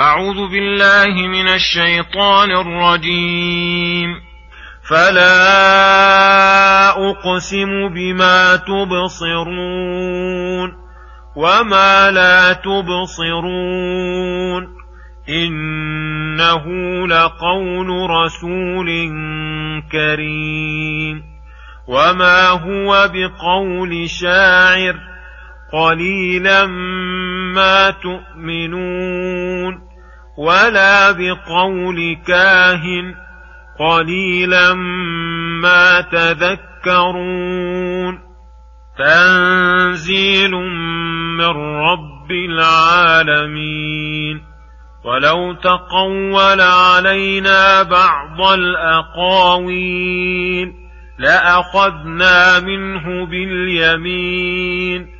أعوذ بالله من الشيطان الرجيم. فلا أقسم بما تبصرون وما لا تبصرون. إنه لقول رسول كريم. وما هو بقول شاعر قليلا ما تؤمنون. ولا بقول كاهن قليلا ما تذكرون تنزيل من رب العالمين ولو تقول علينا بعض الأقاويل لأخذنا منه باليمين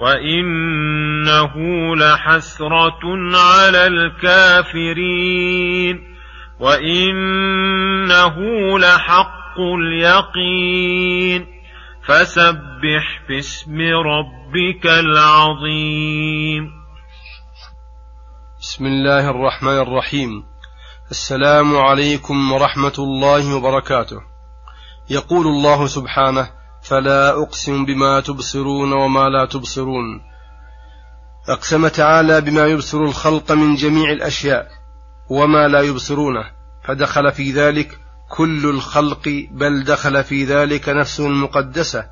وانه لحسره على الكافرين وانه لحق اليقين فسبح باسم ربك العظيم بسم الله الرحمن الرحيم. السلام عليكم ورحمة الله وبركاته. يقول الله سبحانه فلا أقسم بما تبصرون وما لا تبصرون. أقسم تعالى بما يبصر الخلق من جميع الأشياء وما لا يبصرونه. فدخل في ذلك كل الخلق بل دخل في ذلك نفسه المقدسه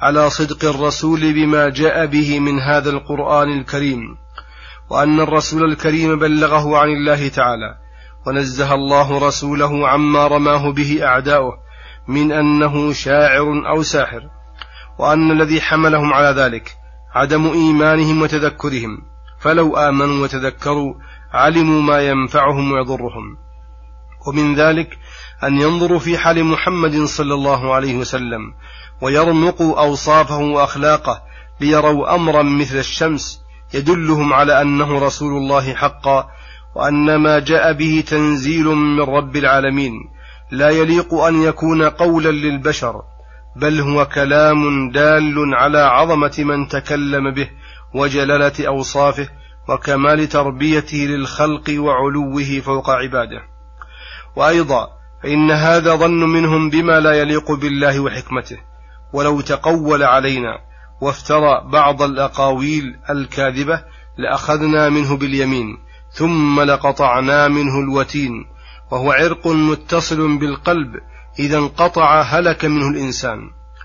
على صدق الرسول بما جاء به من هذا القرآن الكريم وأن الرسول الكريم بلغه عن الله تعالى ونزه الله رسوله عما رماه به أعداؤه من أنه شاعر أو ساحر وأن الذي حملهم على ذلك عدم إيمانهم وتذكرهم فلو آمنوا وتذكروا علموا ما ينفعهم ويضرهم. ومن ذلك أن ينظروا في حال محمد صلى الله عليه وسلم ويرمقوا أوصافه وأخلاقه ليروا أمرا مثل الشمس يدلهم على أنه رسول الله حقا وأن ما جاء به تنزيل من رب العالمين لا يليق أن يكون قولا للبشر بل هو كلام دال على عظمة من تكلم به وجلالة أوصافه وكمال تربيته للخلق وعلوه فوق عباده. وأيضا فان هذا ظن منهم بما لا يليق بالله وحكمته ولو تقول علينا وافترى بعض الأقاويل الكاذبة لأخذنا منه باليمين ثم لقطعنا منه الوتين وهو عرق متصل بالقلب إذا انقطع هلك منه الإنسان.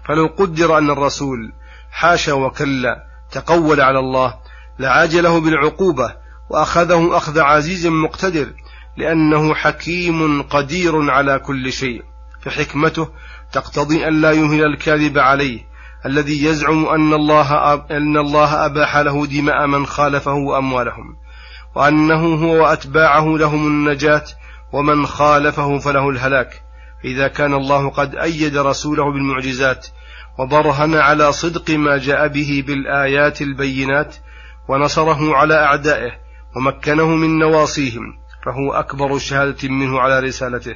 فلو قدر أن الرسول حاشا وكلا تقول على الله لعاجله بالعقوبة وأخذه أخذ عزيز مقتدر لأنه حكيم قدير على كل شيء. فحكمته تقتضي أن لا يمهل الكاذب عليه الذي يزعم أن الله أن الله أباح له دماء من خالفه واموالهم وأنه هو وأتباعه لهم النجاة ومن خالفه فله الهلاك. إذا كان الله قد أيد رسوله بالمعجزات وبرهن على صدق ما جاء به بالآيات البينات ونصره على أعدائه ومكنه من نواصيهم فهو أكبر شهادة منه على رسالته.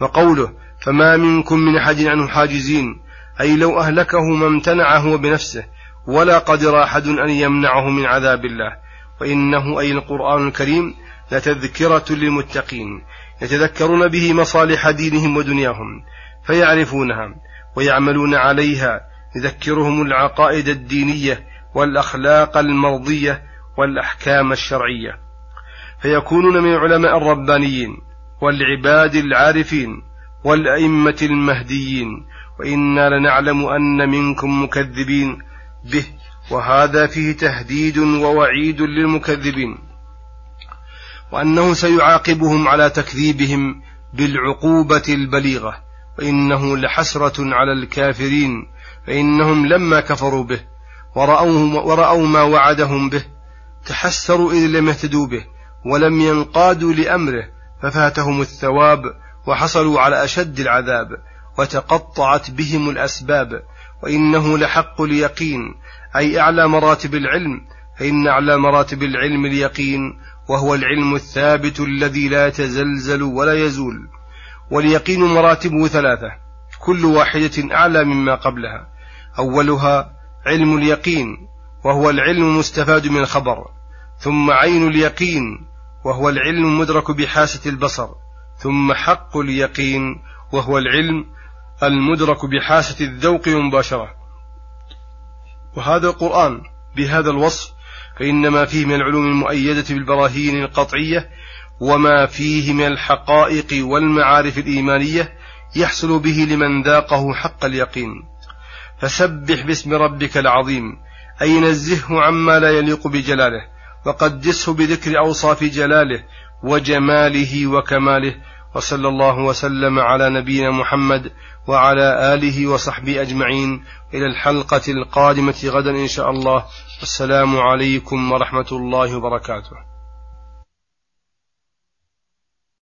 وقوله فما منكم من أحد عنه حاجزين أي لو أهلكه ما امتنع هو بنفسه ولا قدر أحد أن يمنعه من عذاب الله. وإنه أي القرآن الكريم لتذكرة للمتقين. يتذكرون به مصالح دينهم ودنياهم فيعرفونها ويعملون عليها. يذكرهم العقائد الدينية والأخلاق المرضية والأحكام الشرعية. فيكونون من العلماء الربانيين والعباد العارفين والأئمة المهديين. وإنا لنعلم أن منكم مكذبين به وهذا فيه تهديد ووعيد للمكذبين. وأنه سيعاقبهم على تكذيبهم بالعقوبة البليغة وإنه لحسرة على الكافرين فإنهم لما كفروا به ورأوا, ورأوا ما وعدهم به تحسروا إذ لم يهتدوا به ولم ينقادوا لأمره ففاتهم الثواب وحصلوا على أشد العذاب وتقطعت بهم الأسباب وإنه لحق اليقين أي أعلى مراتب العلم فإن أعلى مراتب العلم اليقين وهو العلم الثابت الذي لا يتزلزل ولا يزول واليقين مراتبه ثلاثة كل واحدة أعلى مما قبلها. أولها علم اليقين وهو العلم المستفاد من الخبر. ثم عين اليقين وهو العلم المدرك بحاسة البصر. ثم حق اليقين وهو العلم المدرك بحاسة الذوق مباشرة. وهذا القرآن بهذا الوصف فإنما فيه من العلوم المؤيدة بالبراهين القطعية وما فيه من الحقائق والمعارف الإيمانية يحصل به لمن ذاقه حق اليقين. فسبح باسم ربك العظيم أي نزهه عما لا يليق بجلاله وقدسه بذكر أوصاف جلاله وجماله وكماله وصلى الله وسلم على نبينا محمد وعلى آله وصحبه أجمعين. إلى الحلقة القادمة غدا إن شاء الله. السلام عليكم ورحمة الله وبركاته.